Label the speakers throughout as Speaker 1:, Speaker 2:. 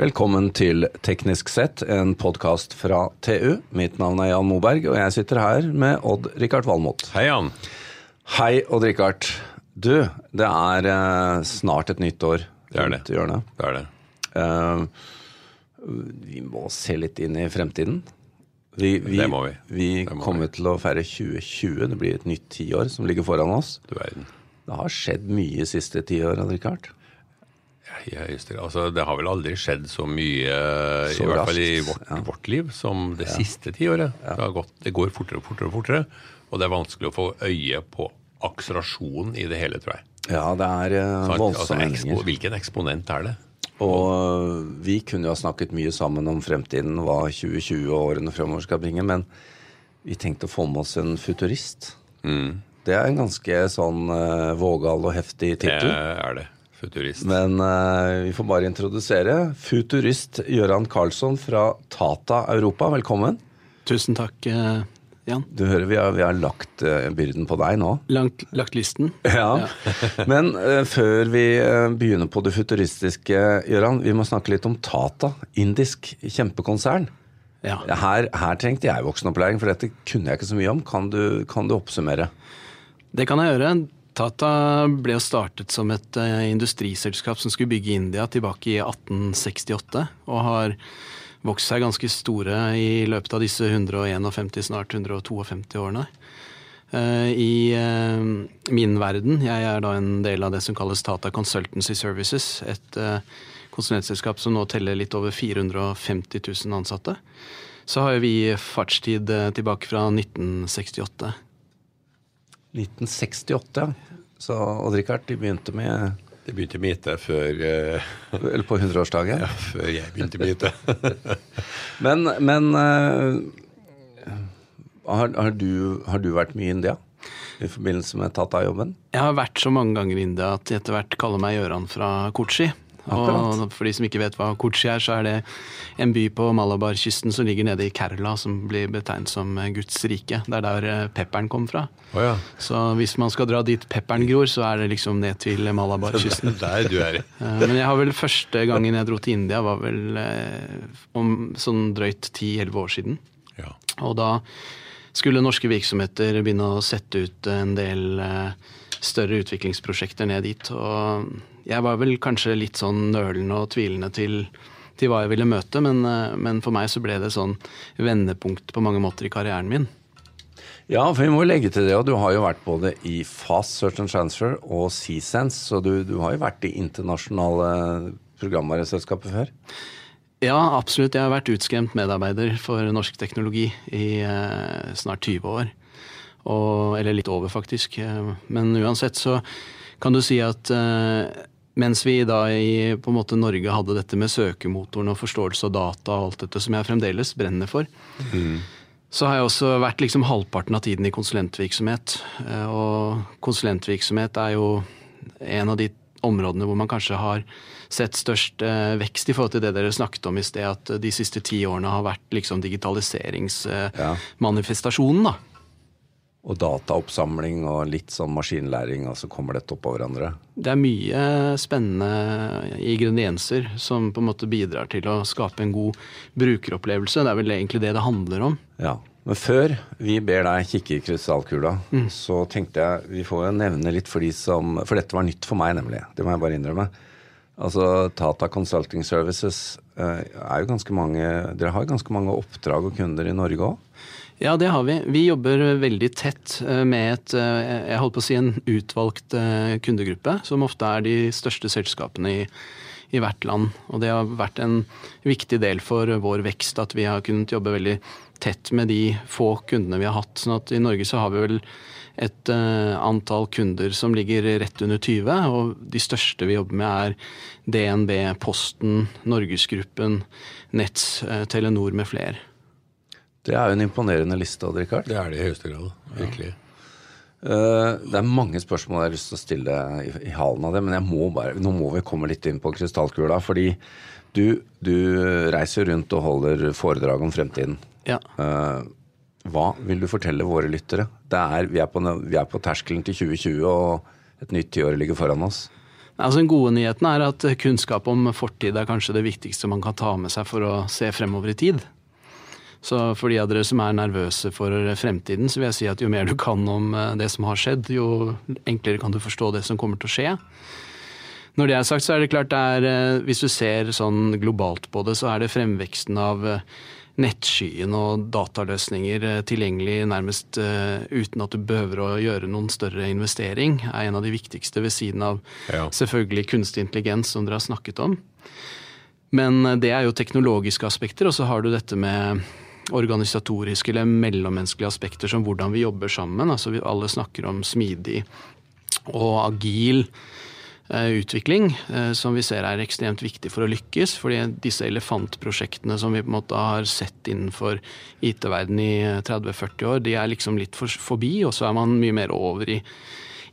Speaker 1: Velkommen til Teknisk sett, en podkast fra TU. Mitt navn er Jan Moberg, og jeg sitter her med Odd-Rikard Valmot.
Speaker 2: Hei, Jan.
Speaker 1: Hei, Odd-Rikard. Du, det er eh, snart et nytt år
Speaker 2: Det er det.
Speaker 1: hjørnet.
Speaker 2: Det er det.
Speaker 1: Uh, vi må se litt inn i fremtiden. Vi, vi,
Speaker 2: Det må vi.
Speaker 1: Vi
Speaker 2: Det må
Speaker 1: kommer til å feire 2020. Det blir et nytt tiår som ligger foran oss.
Speaker 2: Du verden.
Speaker 1: Det har skjedd mye siste tiåret, Odd-Rikard.
Speaker 2: I høyeste det. Altså, det har vel aldri skjedd så mye,
Speaker 1: Så
Speaker 2: i hvert fall i vårt,
Speaker 1: ja.
Speaker 2: vårt liv, som det siste tiåret. Det, gått, det går fortere og fortere og fortere, og det er vanskelig å få øye på akselerasjonen i det hele, tror jeg.
Speaker 1: Ja, det er
Speaker 2: uh,
Speaker 1: voldsomme
Speaker 2: Altså, ekspo, hvilken eksponent er det?
Speaker 1: Og øh, vi kunne jo ha snakket mye sammen om fremtiden, hva 2020 og årene fremover skal bringe, men vi tenkte å få med oss en futurist.
Speaker 2: Mm.
Speaker 1: Det er en ganske sånn uh, vågal og heftig
Speaker 2: Det er det. Futurist.
Speaker 1: Men uh, vi får bare introdusere. Futurist Gøran Karlsson fra Tata Europa, velkommen.
Speaker 3: Tusen takk, eh, Jan.
Speaker 1: Du hører vi har, vi har lagt uh, byrden på deg nå.
Speaker 3: Langt, lagt listen.
Speaker 1: Ja, Men uh, før vi begynner på det futuristiske, Gøran, vi må snakke litt om Tata. Indisk kjempekonsern.
Speaker 3: Ja.
Speaker 1: Her, her trengte jeg voksenopplæring, for dette kunne jeg ikke så mye om. Kan du, kan du oppsummere?
Speaker 3: Det kan jeg gjøre. Tata ble jo startet som et eh, industriselskap som skulle bygge India tilbake i 1868, og har vokst seg ganske store i løpet av disse 151, snart 152 årene. Eh, I eh, min verden, jeg er da en del av det som kalles Tata Consultancy Services, et konsulentselskap som nå teller litt over 450 000 ansatte, så har vi fartstid tilbake fra 1968.
Speaker 1: 1968. Så Odd-Rikard, de begynte med
Speaker 2: De begynte med IT før, uh,
Speaker 1: Eller på 100-årsdagen.
Speaker 2: ja, før jeg begynte med IT.
Speaker 1: Men, men uh, har, har, du, har du vært mye i India i forbindelse med Tata-jobben?
Speaker 3: Jeg har vært så mange ganger i India at de etter hvert kaller meg Gøran fra Kochi.
Speaker 1: Akkurat.
Speaker 3: Og for de som ikke vet hva Kochi er, så er det en by på Malabar-kysten som ligger nede i Kerala, som blir betegnet som eh, Guds rike. Det er der eh, pepperen kom fra.
Speaker 2: Oh, ja.
Speaker 3: Så hvis man skal dra dit pepperen gror, så er det liksom ned til Malabar-kysten.
Speaker 2: Der du er.
Speaker 3: Eh, Men jeg har vel første gangen jeg dro til India, var vel om sånn drøyt 10-11 år siden.
Speaker 2: Ja.
Speaker 3: Og da skulle norske virksomheter begynne å sette ut en del eh, større utviklingsprosjekter ned dit. Og jeg var vel kanskje litt sånn nølende og tvilende til, til hva jeg ville møte, men, eh, men for meg så ble det sånn vendepunkt på mange måter i karrieren min.
Speaker 1: Ja, for vi må legge til det, og du har jo vært både i Fast Search and Transfer og C-Sense, så du, du har jo vært i internasjonale programvareselskaper før.
Speaker 3: Ja, absolutt. Jeg har vært utskremt medarbeider for norsk teknologi i eh, snart 20 år. Og, eller litt over, faktisk. Eh, Men uansett så kan du si at eh, mens vi da i på en måte Norge hadde dette med søkemotoren og forståelse av data og alt dette som jeg fremdeles brenner for, så har jeg også vært liksom halvparten av tiden i konsulentvirksomhet. Eh, Og konsulentvirksomhet er jo en av de områdene hvor man kanskje har sett størst vekst i forhold til det dere snakket om i sted, at de siste ti årene har vært liksom digitaliseringsmanifestasjonen, da.
Speaker 1: Og dataoppsamling og litt sånn maskinlæring, og så kommer dette oppå hverandre.
Speaker 3: Det er mye spennende ingredienser som på en måte bidrar til å skape en god brukeropplevelse. Det er vel egentlig det det handler om.
Speaker 1: Ja. Men før vi ber deg kikke i krystallkula, så tenkte jeg vi får jo nevne litt for de som For dette var nytt for meg, nemlig. Det må jeg bare innrømme. Altså Tata Consulting Services eh, er jo ganske mange Dere har jo ganske mange oppdrag og kunder i Norge òg?
Speaker 3: Ja, det har vi. Vi jobber veldig tett eh, med et, eh, jeg holdt på å si en utvalgt eh, kundegruppe, som ofte er de største selskapene i, i hvert land. Og det har vært en viktig del for vår vekst at vi har kunnet jobbe veldig tett med de få kundene vi har hatt. sånn at i Norge så har vi vel et eh, antall kunder som ligger rett under 20, og de største vi jobber med er DNB, Posten, Norgesgruppen, Nets, eh, Telenor med flere.
Speaker 1: Det er jo en imponerende liste, Adrikard.
Speaker 2: Det er det i høyeste grad. Virkelig.
Speaker 1: Eh, Det er mange spørsmål jeg har lyst til å stille i, i halen av det, men jeg må bare, nå må vi komme litt inn på krystallkula. Fordi du, du reiser rundt og holder foredrag om fremtiden.
Speaker 3: Ja.
Speaker 1: Eh, hva vil du fortelle våre lyttere? Det er, vi, er på, vi er på terskelen til 2020, og et nytt tiår ligger foran oss.
Speaker 3: Altså, den gode nyheten er at kunnskap om fortid er kanskje det viktigste man kan ta med seg for å se fremover i tid. Så for de av dere som er nervøse for fremtiden, så vil jeg si at jo mer du kan om eh, det som har skjedd, jo enklere kan du forstå det som kommer til å skje. Når det er sagt, så er det klart det er eh, Hvis du ser sånn globalt på det, så er det fremveksten av eh, nettskyen og dataløsninger tilgjengelig nærmest uten at du behøver å gjøre noen større investering, er en av de viktigste ved siden av ja. selvfølgelig kunstig intelligens, som dere har snakket om. Men det er jo teknologiske aspekter, og så har du dette med organisatoriske eller mellommenneskelige aspekter som hvordan vi jobber sammen. Altså vi alle snakker om smidig og agil eh, utvikling, eh, som vi ser er ekstremt viktig for å lykkes. fordi disse elefantprosjektene som vi på en måte har sett innenfor IT-verden i 30-40 år, de er liksom litt forbi, og så er man mye mer over i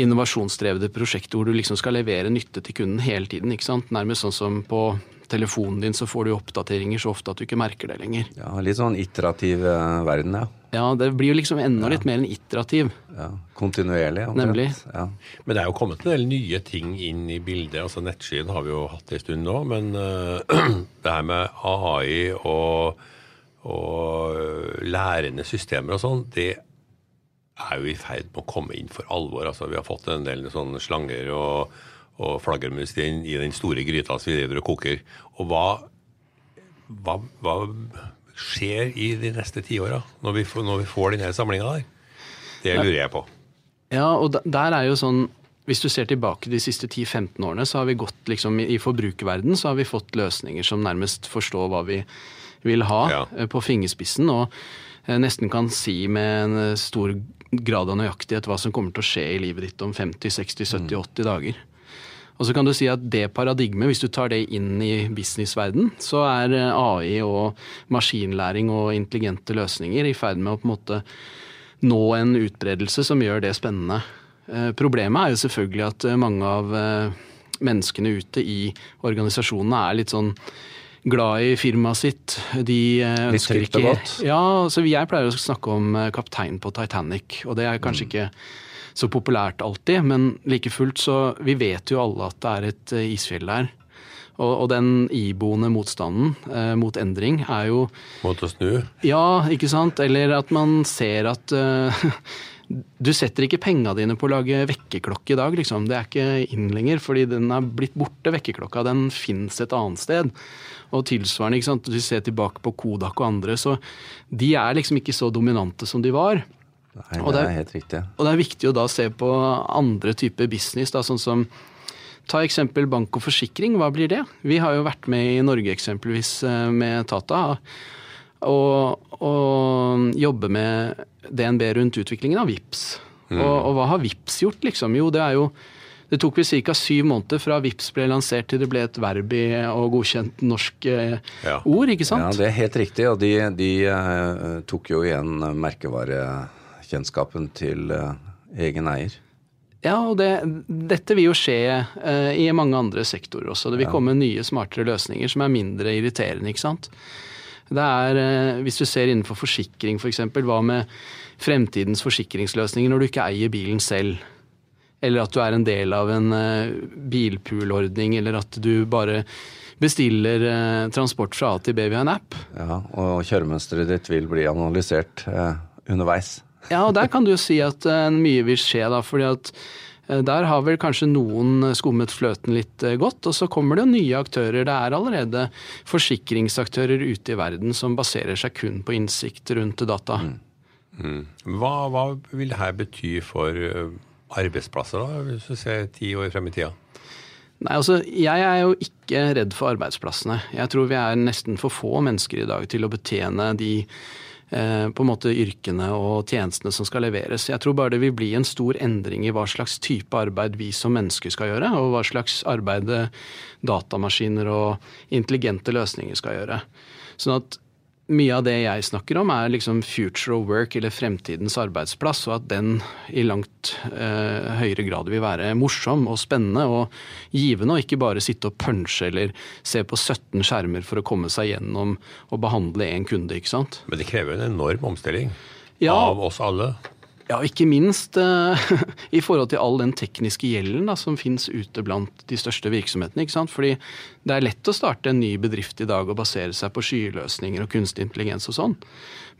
Speaker 3: innovasjonsdrevne prosjekter hvor du liksom skal levere nytte til kunden hele tiden. ikke sant? Nærmest sånn som på telefonen din så får du oppdateringer så ofte at du ikke merker det lenger.
Speaker 1: Ja, Litt sånn iterativ uh, verden, ja.
Speaker 3: Ja, det blir jo liksom enda ja. litt mer enn iterativ.
Speaker 1: Ja, Kontinuerlig.
Speaker 3: Omtrent. Nemlig.
Speaker 1: Ja.
Speaker 2: Men det er jo kommet en del nye ting inn i bildet. altså Nettskyen har vi jo hatt en stund nå. Men uh, det her med AI og, og uh, lærende systemer og sånn, det er jo i ferd med å komme inn for alvor. altså Vi har fått en del sånne slanger og og flaggermus i, den store gryta som vi driver og koker. Og hva, hva, hva skjer i de neste tiåra, når, vi, når vi får denne samlinga der? Det lurer jeg på.
Speaker 3: Ja, og der er jo sånn hvis du ser tilbake de siste 10-15 årene, så har vi gått liksom I forbrukerverden så har vi fått løsninger som nærmest forstår hva vi vil ha ja. Eh, på fingerspissen. Og eh, nesten kan si med en eh, stor grad av nøyaktighet hva som kommer til å skje i livet ditt om 50, 60, 70, 80 dager. Og så kan du si at det paradigmet, hvis du tar det inn i businessverden, så er eh, AI og maskinlæring og intelligente løsninger i ferd med å på en måte nå en utbredelse som gjør det spennende. Eh, problemet er jo selvfølgelig at eh, mange av menneskene ute i organisasjonene er litt sånn glad i firmaet sitt. De ønsker
Speaker 1: ikke godt.
Speaker 3: Ja, så Jeg pleier å snakke om kaptein på Titanic, og det er kanskje mm. ikke så populært alltid, men like fullt så Vi vet jo alle at det er et eh, isfjell der. Og, og den iboende motstanden eh, mot endring er jo
Speaker 2: Mot å snu?
Speaker 3: Ja, ikke sant. Eller at man ser at eh, Du setter ikke penga dine på å lage vekkerklokke i dag, liksom. Det er ikke inn lenger, fordi den er blitt borte, vekkerklokka. Den fins et annet sted. Og tilsvarende, ikke sant. Du ser tilbake på Kodak og andre, så de er liksom ikke så dominante som de var.
Speaker 1: Nei, det, er, helt riktig.
Speaker 3: Og det er viktig å da se på andre typer business, da, sånn som Ta eksempel bank og forsikring, hva blir det? Vi har jo vært med i Norge eksempelvis eh, med Tata. Og, og jobbe med DNB rundt utviklingen av VIPS. Mm. Og, og, hva har VIPS gjort, liksom? Jo, det er jo det tok vel ca. syv måneder fra VIPS ble lansert til det ble et verb i og godkjent norsk eh, ja. ord, ikke sant?
Speaker 1: Ja, det er helt riktig. Og de, de uh, tok jo igjen merkevare kjennskapen til uh, egen eier.
Speaker 3: Ja, og det, dette vil jo skje uh, i mange andre sektorer også. Det vil ja. komme nye, smartere løsninger som er mindre irriterende, ikke sant. Det er, uh, Hvis du ser innenfor forsikring f.eks., for hva med fremtidens forsikringsløsninger når du ikke eier bilen selv? Eller at du er en del av en bilpoolordning, eller at du bare bestiller transport fra A til B via en app.
Speaker 1: Ja, og kjøremønsteret ditt vil bli analysert underveis.
Speaker 3: Ja, og der kan du jo si at uh, mye vil skje, da. fordi at uh, der har vel kanskje noen skummet fløten litt uh, godt. Og så kommer det jo nye aktører. Det er allerede forsikringsaktører ute i verden som baserer seg kun på innsikt rundt data. Mm.
Speaker 2: Mm. Hva, hva, vil dette bety for arbeidsplasser, da, hvis du ser ti år frem i tida?
Speaker 3: Nei, altså, Jeg er jo ikke redd for arbeidsplassene. Jeg tror vi er nesten for få mennesker i dag til å betjene de Eh, på en måte yrkene og tjenestene som skal leveres. Jeg tror bare det vil bli en stor endring i hva slags type arbeid vi som mennesker skal gjøre, og hva slags arbeid datamaskiner og intelligente løsninger skal gjøre. Sånn at mye av det jeg snakker om, er liksom future of work, eller fremtidens arbeidsplass, og at den i langt eh, høyere grad vil være morsom og spennende og givende, og ikke bare sitte og punche eller se på 17 skjermer for å komme seg gjennom og behandle én kunde, ikke sant.
Speaker 2: Men det krever en enorm omstilling ja. av oss alle.
Speaker 3: Ja, ikke minst uh, i forhold til all den tekniske gjelden da, som fins ute blant de største virksomhetene. ikke sant? Fordi det er lett å starte en ny bedrift i dag og basere seg på skyløsninger og kunstig intelligens og sånn.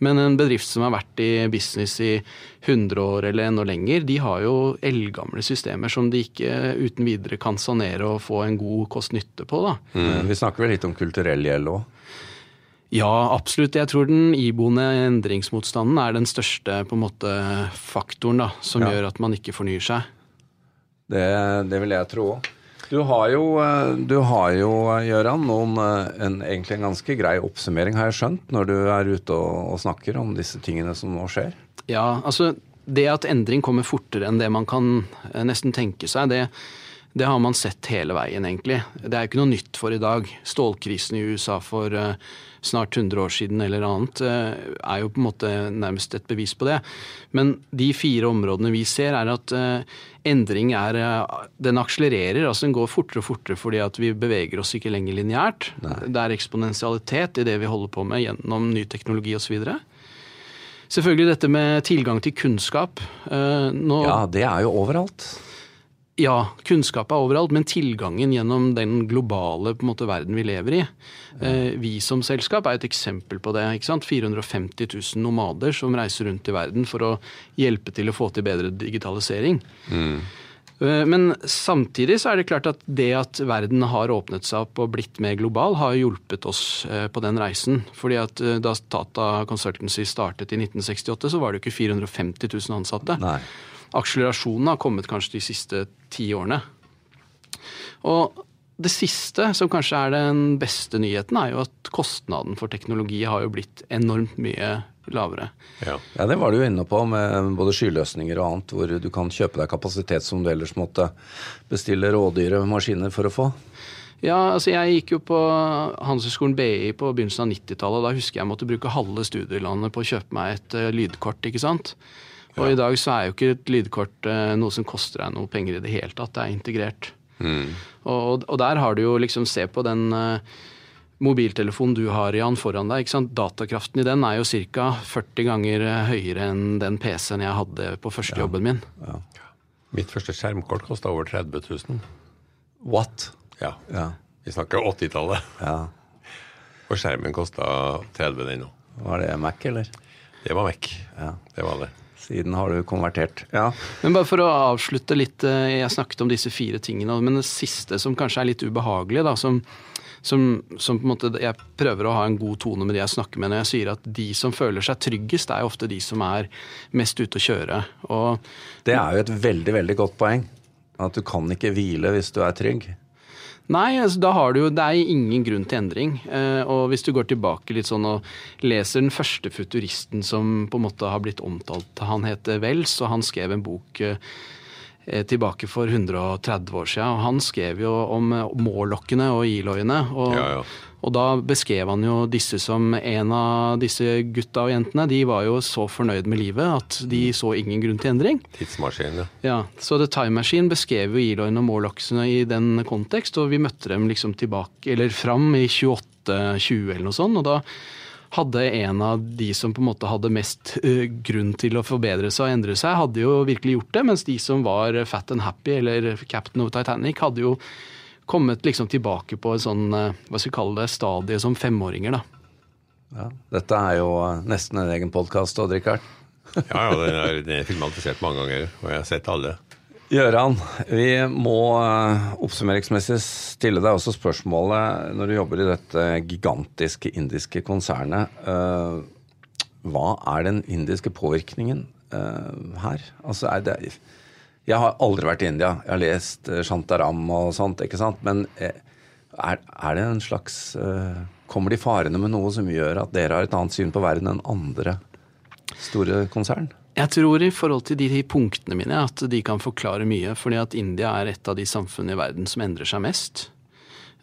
Speaker 3: Men en bedrift som har vært i business i 100 år eller enda lenger, de har jo eldgamle systemer som de ikke uten videre kan sanere og få en god kost-nytte på. da.
Speaker 1: Mm. Vi snakker vel litt om kulturell gjeld òg?
Speaker 3: Ja, absolutt. Jeg tror den iboende endringsmotstanden er den største på en måte, faktoren da, som ja. gjør at man ikke fornyer seg.
Speaker 1: Det, det vil jeg tro òg. Du har jo, du har jo Gøran, noen, en, egentlig en ganske grei oppsummering, har jeg skjønt, når du er ute og, og snakker om disse tingene som nå skjer?
Speaker 3: Ja, altså det at endring kommer fortere enn det man kan eh, nesten tenke seg, det, det har man sett hele veien, egentlig. Det er jo ikke noe nytt for i dag. Stålkrisen i USA for uh, snart 100 år siden eller annet, eh, er jo på en måte nærmest et bevis på det. Men de fire områdene vi ser, er at eh, endring er eh, Den akselererer, altså den går fortere og fortere fordi at vi beveger oss ikke lenger lineært. Det er eksponentialitet i det vi holder på med gjennom ny teknologi osv. Selvfølgelig dette med tilgang til kunnskap.
Speaker 1: Nå, ja, det er jo overalt.
Speaker 3: Ja, kunnskap er overalt, men tilgangen gjennom den globale måte, verden vi lever i. Eh, vi som selskap er et eksempel på det. ikke sant? 450 000 nomader som reiser rundt i verden for å hjelpe til å få til bedre digitalisering. Mm. Eh, men samtidig så er det klart at det at verden har åpnet seg opp og blitt mer global, har hjulpet oss eh, på den reisen. Fordi at da Tata Consultancy startet i 1968, så var det jo ikke 450 000 ansatte.
Speaker 1: Nei
Speaker 3: akselerasjonen har kommet kanskje de siste ti årene. Og det siste, som kanskje er den beste nyheten, er jo at kostnaden for teknologi har jo blitt enormt mye lavere.
Speaker 1: Ja, ja det var du inne på med både skyløsninger og annet, hvor du kan kjøpe deg kapasitet som du ellers måtte bestille rådyre maskiner for å få.
Speaker 3: Ja, altså jeg gikk jo på Handelshøyskolen BI på begynnelsen av 90-tallet. Da husker jeg jeg måtte bruke halve studielandet på å kjøpe meg et uh, lydkort. ikke sant? Og ja. i dag så er jo ikke et lydkort eh, noe som koster deg noe penger i det hele tatt. Det er integrert. Mm. Og, og, der har du jo liksom Se på den eh, mobiltelefonen du har Jan, foran deg. ikke sant? Datakraften i den er jo ca. 40 ganger eh, høyere enn den PC-en jeg hadde på førstejobben ja. min. Ja.
Speaker 2: Mitt første skjermkort kosta over 30 000.
Speaker 1: What?
Speaker 2: Ja. ja. Vi snakker 80-tallet.
Speaker 1: Ja.
Speaker 2: Og skjermen kosta 30 den nå.
Speaker 1: Var det Mac, eller?
Speaker 2: Det var Mac.
Speaker 1: Ja.
Speaker 2: Det var det.
Speaker 1: Siden har du konvertert. Ja.
Speaker 3: Men bare for å avslutte litt, eh, jeg snakket om disse fire tingene, men det siste som kanskje er litt ubehagelig, da, som, som, som, på en måte jeg prøver å ha en god tone med de jeg snakker med når jeg sier at de som føler seg tryggest, er ofte de som er mest ute å kjøre. Og,
Speaker 1: det er jo et veldig, veldig godt poeng. At du kan ikke hvile hvis du er trygg.
Speaker 3: Nei, altså, da har du jo, det er ingen grunn til endring. Eh, og hvis du går tilbake litt sånn og leser den første futuristen som på en måte har blitt omtalt, han heter Wells, og han skrev en bok eh, tilbake for 130 år siden. Og han skrev jo om mårlokkene og iloiene. Og,
Speaker 2: ja, ja.
Speaker 3: Og da beskrev han jo disse som en av disse gutta og jentene. De var jo så fornøyd med livet at de så ingen grunn til endring.
Speaker 2: Tidsmaskinen, ja.
Speaker 3: ja så The Time Machine beskrev jo Eloin og Morlocksene i den kontekst, og vi møtte dem liksom tilbake, eller fram i 28-20 eller noe sånt. og da hadde en av de som på en måte hadde mest uh, grunn til å forbedre seg og endre seg, hadde jo virkelig gjort det. Mens de som var fat and happy, eller Captain of Titanic, hadde jo kommet liksom tilbake på en sånn, eh, hva skal vi kalle det, stadie som femåringer, da.
Speaker 1: Ja, dette er jo eh, nesten en egen podkast, Odd Rikard.
Speaker 2: ja, ja, den er, den er filmatisert mange ganger, og jeg har sett alle.
Speaker 1: Gøran, vi må eh, oppsummeringsmessig stille deg også spørsmålet når du jobber i dette gigantiske indiske konsernet. Hva er den indiske påvirkningen her? Altså er det jeg har aldri vært i India. Jeg har lest uh, Shantaram og sånt, ikke sant. Men uh, er, er, det en slags uh, Kommer de farende med noe som gjør at dere har et annet syn på verden enn andre store konsern?
Speaker 3: Jeg tror i forhold til de punktene mine at de kan forklare mye. fordi at India er et av de samfunnene i verden som endrer seg mest.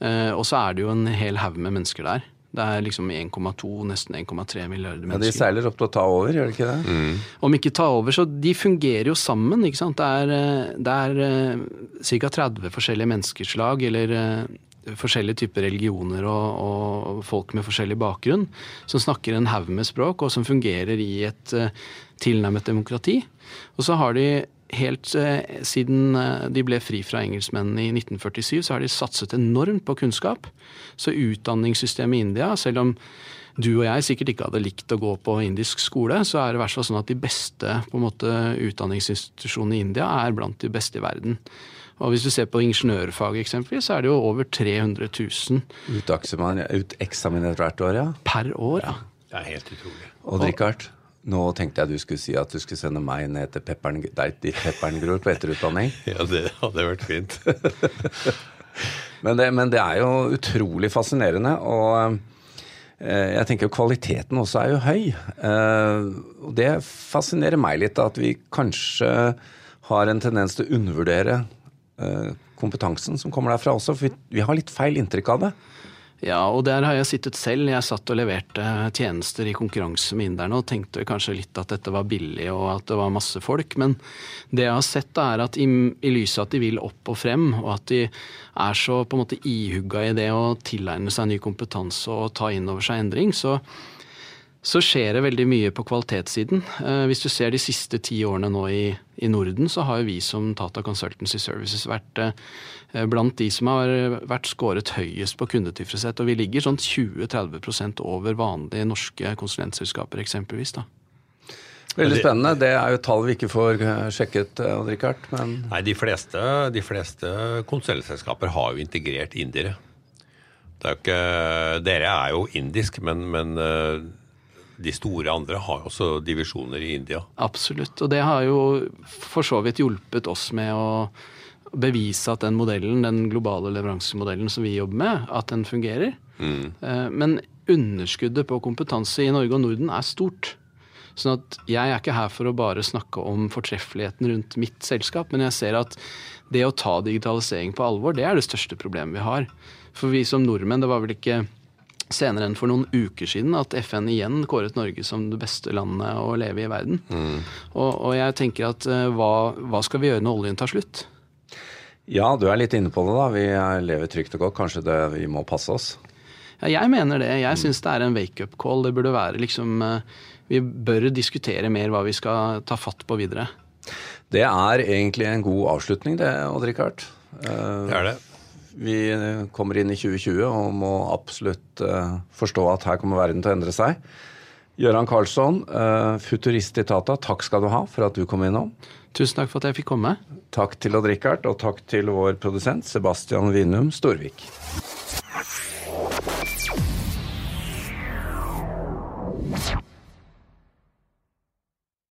Speaker 3: Og så er det jo en hel haug med mennesker der. Det er liksom 1,2, nesten 1,3 milliarder mennesker.
Speaker 1: Ja, De seiler opp til å ta over, gjør de ikke det?
Speaker 3: Mm. Om ikke ta over, så de fungerer jo sammen. ikke sant? Det er, eh, det er uh, ca. 30 forskjellige menneskeslag, eller uh, forskjellige typer religioner og, og, folk med forskjellig bakgrunn, som snakker en haug med språk, og som fungerer i et uh, tilnærmet demokrati. Og så har de helt eh, siden eh, de ble fri fra engelskmennene i 1947, så har de satset enormt på kunnskap. Så utdanningssystemet i India, selv om du og jeg sikkert ikke hadde likt å gå på indisk skole, så er det i hvert fall sånn at de beste på en måte, utdanningsinstitusjonene i India er blant de beste i verden. Og hvis du ser på ingeniørfaget eksempelvis, så er det jo over 300 000
Speaker 1: Uteksaminert hvert år, ja.
Speaker 3: per år. Ja.
Speaker 2: Det er helt utrolig.
Speaker 1: Og Richard, nå tenkte jeg du skulle si at du skulle sende meg ned til pepperen, deg til Pepperngror på etterutdanning.
Speaker 2: Ja, det hadde vært fint.
Speaker 1: men, det, men, det, er jo utrolig fascinerende. Og eh, jeg tenker kvaliteten også er jo høy. Eh, og det fascinerer meg litt at vi kanskje har en tendens til å undervurdere eh, kompetansen som kommer derfra også. For vi, vi har litt feil inntrykk av det.
Speaker 3: Ja, og der har jeg sittet selv. Jeg satt og leverte tjenester i konkurranse med inderne og tenkte kanskje litt at dette var billig og at det var masse folk. Men det jeg har sett, da, er at i, i lyset at de vil opp og frem, og at de er så på en måte ihugga i det å tilegne seg ny kompetanse og ta inn over seg endring, så så skjer det veldig mye på kvalitetssiden. Eh, hvis du ser de siste ti årene nå i, i Norden, så har jo vi som Tata Consultancy Services vært eh, blant de som har vært skåret høyest på kundetilfredshet. Og vi ligger sånn 20-30% over vanlige norske konsulentselskaper, eksempelvis. da.
Speaker 1: Veldig spennende. Det er jo tall vi ikke får eh, sjekket, Odd Rikard. Men...
Speaker 2: Nei, de fleste, de fleste konsulentselskaper har jo integrert indere. Er ikke, dere er jo indisk, men, men de store andre har også divisjoner i India.
Speaker 3: Absolutt. Og det har jo for så vidt hjulpet oss med å bevise at den modellen, den globale leveransemodellen som vi jobber med, at den fungerer. Mm. Eh, men underskuddet på kompetanse i Norge og Norden er stort. Sånn at jeg er ikke her for å bare snakke om fortreffeligheten rundt mitt selskap, men jeg ser at det å ta digitalisering på alvor, det er det største problemet vi har. For vi som nordmenn, det var vel ikke senere enn for noen uker siden at FN igjen kåret Norge som det beste landet å leve i i verden. Mm. Og, og, jeg tenker at uh, hva, hva, skal vi gjøre når oljen tar slutt?
Speaker 1: Ja, du er litt inne på det, da. Vi lever trygt og godt. Kanskje det, vi må passe oss?
Speaker 3: Ja, jeg mener det. Jeg syns det er en wake-up call. Det burde være liksom uh, Vi bør diskutere mer hva vi skal ta fatt på videre.
Speaker 1: Det er egentlig en god avslutning, det, Odd Rikard.
Speaker 2: Uh, det er det.
Speaker 1: Vi kommer inn i 2020 og må absolutt uh, forstå at her kommer verden til å endre seg. Gøran Karlsson, uh, futurist i Tata, takk skal du ha for at du kom innom.
Speaker 3: Tusen takk for at jeg fikk komme.
Speaker 1: Takk til Odd Rikard, og takk til vår produsent Sebastian Vinum Storvik.